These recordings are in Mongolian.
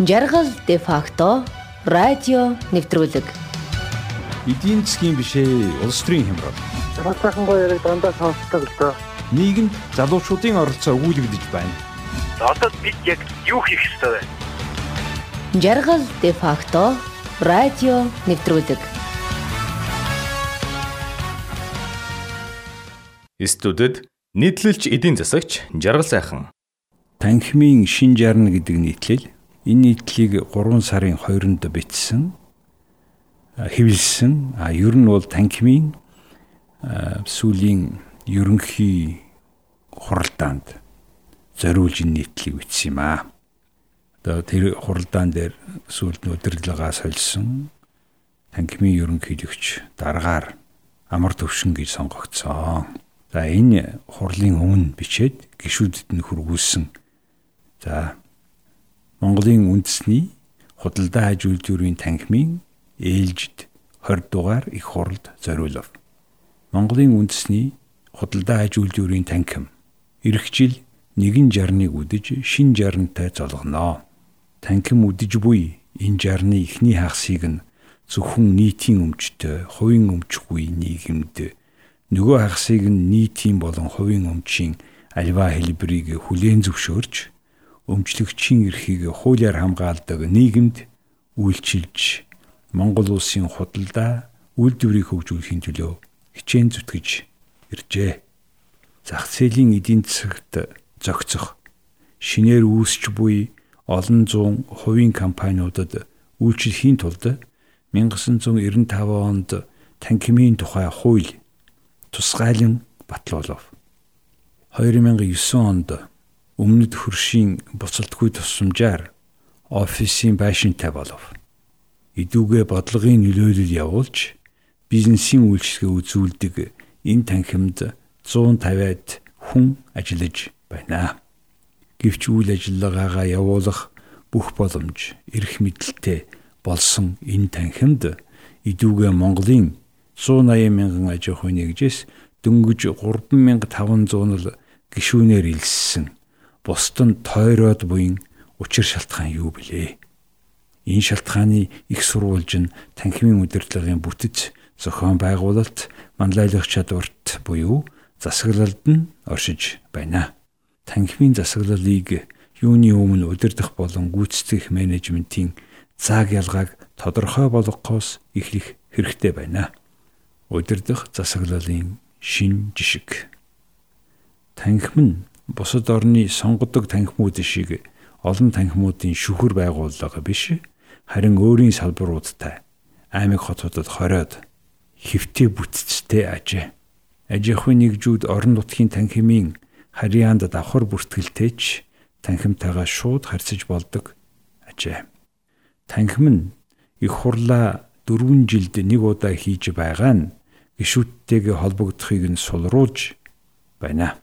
Жаргал де факто радио нэвтрүүлэг. Эдийн засгийн бишээ улс төрийн хямрал. Хасаахан гоё яриг дандаа сонсдог л доо. Нийгэмд залуучуудын оролцоо өгүүлэгдэж байна. Одоо бид яг юу хийх ёстой вэ? Жаргал де факто радио нэвтрүүлэг. Студид нийтлэлч эдийн засагч Жаргал сайхан. Танхимын шин жарна гэдэг нийтлэл энэ нийтлэлийг 3 сарын 2-нд бичсэн хэвлсэн. А ер нь бол танхимын сүүлийн ерөнхий хуралдаанд зориулж энэ нийтлэлийг бичсэн юм аа. Одоо тэр хуралдаан дээр сүүлд нь удирдлагаа сольсон танхимын ерөнхийлөгч дараагаар амар төвшин гэж сонгогдсон. За энэ хурлын өмнө бичээд гişүүдэд нь хургуулсан. За Монголын үндэсний худалдаа аж үйлдвэрийн танхимын ээлжид 20 дугаар их хуралд зориулв. Монголын үндэсний худалдаа аж үйлдвэрийн танхим эх жил нэгэн жарныг үдэж шин жарнтай золгоно. Танхим үдэж буй энэ жарны эхний хагасыг нь зөвхөн нийтийн өмчтэй, хувийн өмчгүй нийгэмд нөгөө хагасыг нь нийтийн болон хувийн өмчийн альва хэлбэрийг хүлээн зөвшөөрч өмчлөгчийн эрхийг хуулиар хамгаалдаг нийгэмд үйлчилж Монгол улсын худалдаа үйлдвэрийг хөгжүүлэхийн төлөө хичээн зүтгэж иржээ. Зах зээлийн эдийн засагт зохицох шинээр үүсч буй олон зуун хувийн компаниудад үйлчлэхийн тулд 1995 онд танхимын тухай хууль тусгайлан батлуулав. 2009 онд өмнөд хөршийн буцалтгүй тусламжаар офисын байшинтай болов. Идүүгээ бодлогын нөлөөлөл явуулж бизнесийн үйлчлэгээ үзүүлдэг энэ танхимд 150-аад хүн ажиллаж байна. Гэвч үйл ажиллагаагаа явуулах бүх боломж эрх мэдэлтэй болсон энэ танхимд идүүгээ Монголын 180 мянган аж ахуйн нэгжээс дөнгөж 3500 л гишүүнээр илссэн бусд нь тойроод буин учир шалтгаан юу билээ? Энэ шалтгааны их сурвалж нь танхимын удирдлагын бүтэц зохион байгуулалт манлайлах чадварт буюу засаглалд нь оршиж байна. Танхимын засаглалыг юуны өмнө удирдах болон гүйцэтгэх менежментийн зааг ялгааг тодорхой болгохоос эхлэх хэрэгтэй байна. Удирдах засаглалын шин жишг. Танхим нь бусад орны сонгодог танхимууд шиг олон танхимуудын шүхэр байгууллага биш харин өөрийн салбаруудтай аймаг хотуудад хориод хэвтээ бүтцтэй ажээ. Аж ахуйн нэгжүүд орон нутгийн танхимын харьяанд давхар бүртгэлтэйч танхимтайгаа шууд харьцаж болдог ажээ. Танхим нь их хурлаа 4 жилд нэг удаа хийж байгаа нь гişүүдтэйгээ холбогдохыг нь сулруулж байна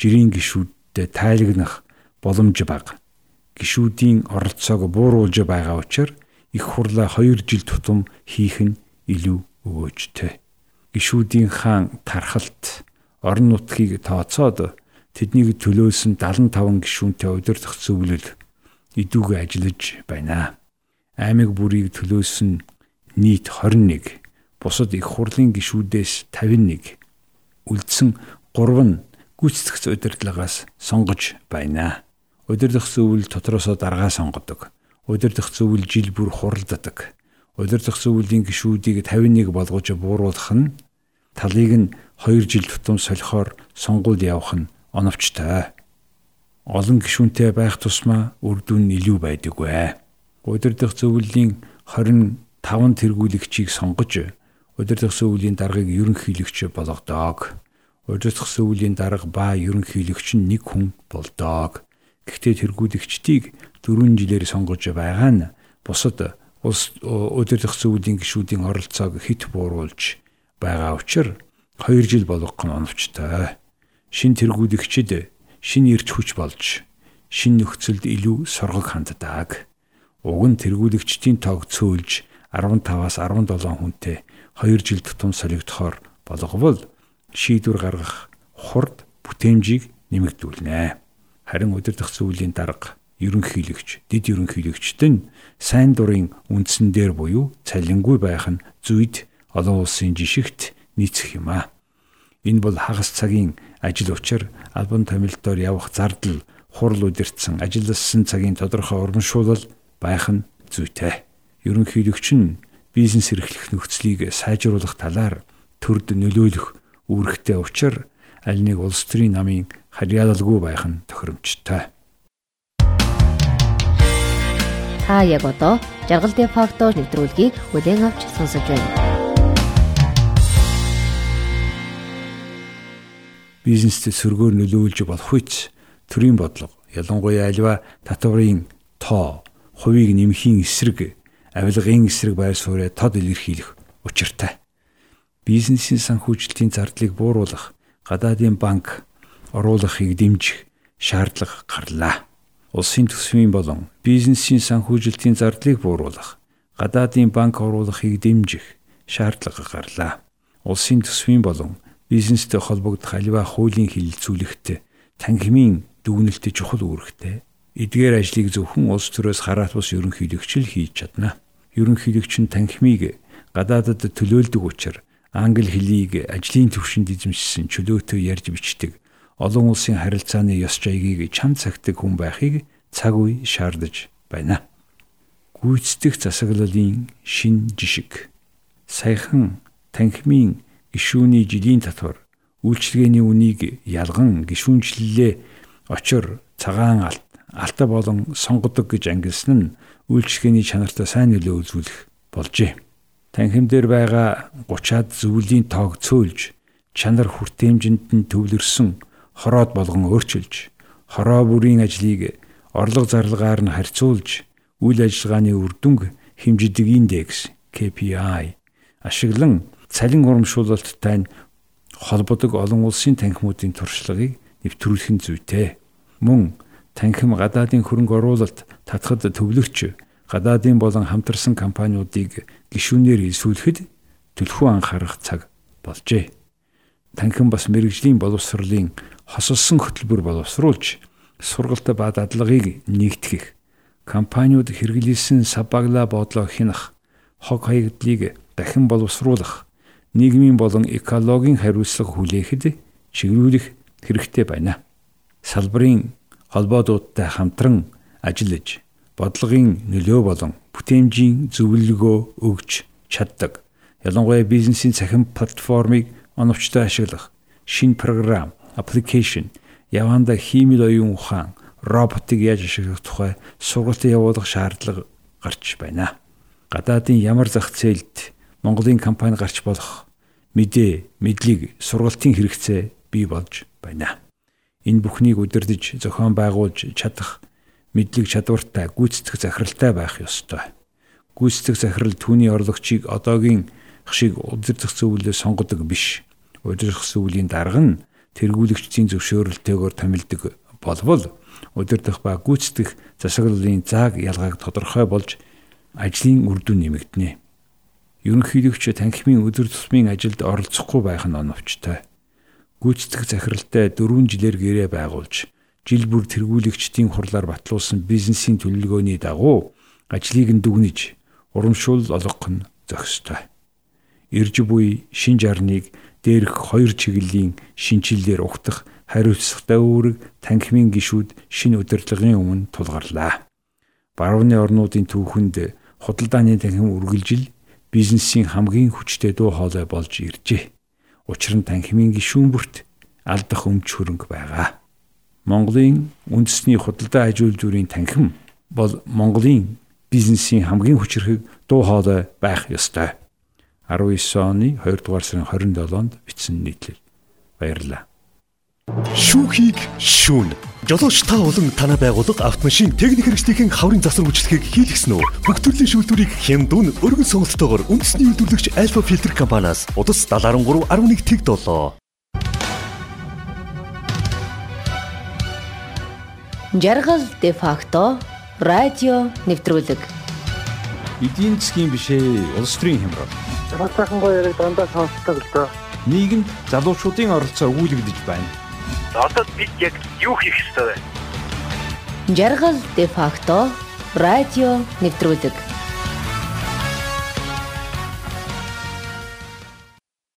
жирийн гişүүдтэй тайлагнах боломж бага. Гişүүдийн оролцоог бууруулж байгаа учраас их хурлаа 2 жил тутам хийх нь илүү өгөөжтэй. Гişүүдийн хаан тархалт орон нутгийг тооцоод тэднийг төлөөсөн 75 гишүүнтэй удирдах зөвлөл идүүгээ ажиллаж байна. Аймаг бүрийг төлөөсөн нийт 21, бусад их хурлын гишүүдээс 51, үлдсэн 3 нь гүйцэтгэх удирдлагаас сонгож байна. Удирдах зөвлөл дотроосоо даргаа сонгодог. Удирдах зөвлөл жил бүр хуралддаг. Удирдах зөвлөлийн гишүүдийг 51 болгож бууруулах нь талыг нь 2 жил тутам солихоор сонгуульд явах нь оновчтой. Олон гишүүнтэй байх тусмаа үр дүн илүү байдаггүй. Удирдах зөвлөлийн 25 тэргүүлэгчийг сонгож удирдах зөвлөлийн даргаыг ерөнхийлөгч болгодог удирдах зөвлөлийн дарга ба ерөнхийлөгч нь нэг хүн болдог. Гэхдээ тэргүүлэгчдийг 4 жилээр сонгож байгаа нь бусад улс удирдах зөвлөлийн гишүүдийн оролцоог хит бууруулж байгаа учраас 2 жил болгох нь оновчтой. Шин тэргүүлэгчид шин ирч хүч болж шин нөхцөлд илүү соргог ханддаг. Уг нь тэргүүлэгчдийн тоог цөөлж 15-аас 17 хүнтэй 2 жил тутам солигдохоор болговол шийдвэр гаргах хурд бүтээмжийг нэмэгдүүлнэ. Харин удирдах зүйлийн дарга ерөнхийлөгч, дэд ерөнхийлөгчд нь сайн дурын үндсэн дээр буюу цалингүй байх нь зүйд олон улсын жишгт нийцэх юм а. Энэ бол хагас цагийн ажил учир албан томилдоор явах зардал, хурал удирдсан ажилласан цагийн тодорхой урамшуулал байх нь зүйтэй. Ерөнхийлөгч нь бизнес эрхлэх нөхцөлийг сайжруулах талаар төрд нөлөөлөх үүрэгтэй учир аль нэг улс төрийн намын харьяалалгүй байх нь тохиромжтой. Та яг одоо жаргал дэв фактор нэвтрүүлгийг бүлээн авч сонсож байна. Бизнест сөргөөр нөлөөлж болох үеч төрийн бодлого ялангуяа альва татварын тоо, хувийг нэмхийн эсрэг, авилгын эсрэг байр суурьа тод илэрхийлэх учиртай. Бизнесийн санхүүжилтийн зардлыг бууруулах, гадаадын банк оруулахыг дэмжих шаардлага гарлаа улсын төсвийн болон бизнесийн санхүүжилтийн зардлыг бууруулах, гадаадын банк оруулахыг дэмжих шаардлага гарлаа. Улсын төсвийн болон бизнестэй холбогдох аливаа хуулийн хилэлцүүлэгт танхимын дүгнэлт чухал үүрэгтэй. Эдгээр ажлыг зөвхөн улс төрөөс хараат бус ерөнхийлөгч л хийж чадна. Ерөнхийлөгч нь танхимыг гадаадад төлөөлдөг учраас англи хэлийг ажлын төвшөнд эзэмшсэн чөлөөтэй ярьж бичдэг олон улсын харилцааны ёс жаягийг чам цагтаг хүн байхыг цаг үе шаардаж байна. Гүйцэтгэх засаглалын шин жишг. Саяхан танхимын гишүүний жилийн татвар үйлчлэгээний үнийг ялган гишүүнчлэлээ очор цагаан алт алта болон сонгодог гэж ангилсан нь үйлчлэгээний чанартай сайн нөлөө үзүүлэх болжээ. Танхим дээр байгаа 30-аад зөвлөлийн тоог цөөлж чанар хүртээмжинд нь төвлөрсөн хороод болгон өөрчилж хороо бүрийн ажлыг орлого зарлагаар нь харьцуулж үйл ажиллагааны үр дүнг хэмждэг индекс KPI ашиглан цалин урамшуулалттай холбодог олон улсын танхимуудын туршлагыг нэвтрүүлэх нь зүйтэй. Мөн танхим гадаадын хөрөнгө оруулалт татхад төвлөрч гадаадын болон хамтарсан компаниудыг гишүүнээр илсүүлэхэд төлхөө анхаарах цаг болжээ. Танхим бас мэрэгжлийн боловсролын хосолсон хөтөлбөр боловсруулж сургалт ба дадлагыг нэгтгэх компаниуд хэрэглэсэн сабагла бодлоо хянах хог хаягдлыг дахин боловсруулах нийгмийн болон экологийн хариуцлага хүлээхэд чиглүүлэх хэрэгтэй байна. Салбарын холбоодуудтай хамтран ажиллаж бодлогын нөлөө болон бүтээмжийн зөвлөгөө өгч чаддаг. Ялангуяа бизнесийн цахим платформыг оновчтой ашиглах шинэ програм application яванда хиймэл оюун ухаан роботыг яаж ашиглах тухай сургалт явуулах шаардлага гарч байна. Гадаадын ямар зах зээлд Монголын компани гарч болох мэдээ, мэдлэг, сургалтын хэрэгцээ бий болж байна. Энэ бүхнийг удирдах, зохион байгуулж чадах мэдлэг чадвартай, гүйцэтгэх захиралтай байх ёстой. Гүйцэтгэх захирал түүний орлогчийг одоогийн шиг удирдах зөвлөлөө сонгодог биш. Удирдах зөвлөлийн дарга нь тэргүүлэгчдийн зөвшөөрөлтөөр томилдог болбол удирдах ба гүйцэтгэх засаглалын зааг ялгааг тодорхой болж ажлын үр дүн нэмэгдэнэ. Ерөнхийлөгч танхимын өдөр тутмын ажилд оролцохгүй байх нь оновчтой. Гүйцэтгэх захиралтай 4 жилээр гэрээ байгуулж жил бүр тэргүүлэгчдийн хурлаар батлуулсан бизнесийн төлөвлөгөөний дагуу ажлыг нь дүгнэж урамшуул олгох нь зохистой. Ирж буй шин жарныг дээрх хоёр чиглэлийн шинчиллээр угтах хариуцлагатай үүрэг танхимын гишүүд шинэ удирдлагын өмнө тулгарлаа. Барууны орнуудын түүхэнд худалдааны танхим үргэлжил бизнесийн хамгийн хүчтэй дуу хоолой болж иржээ. Учир нь танхимын гишүүн бүрт алдах өмч хөрөнгө байгаа. Монголын үндэсний худалдаа аж үйлдвэрийн танхим бол Монголын бизнесийн хамгийн хүчирхэг дуу хоолой байх ёстой. 19 оны 2 дугаар сарын 27-нд бичсэн нийтлэл. Баярлалаа. Шүүхийг шүүн. Жолооч та болон танай байгууллага автомашин техник хэрэгслийн хаврын засвар хүчлэгийг хийлгэсэн үү? Бүх төрлийн шүүлтүүрийг хямдун өргөн сонголтоогоор үндэсний үйлдвэрлэгч Alpha Filter компаниас удас 73.11 тэг долоо. Жаргал де факто радио нэвтрүүлэг. Эдийн засгийн бишээ улс төрийн хямрал Бас сайхан гоё яриг дандаа сонсдог л доо. нийгэмд залуучуудын оролцоо өгүүлэгдэж байна. Одоо бид яг юу хийх ёстой вэ? Жаргал де факто радио нэвтрүүлэг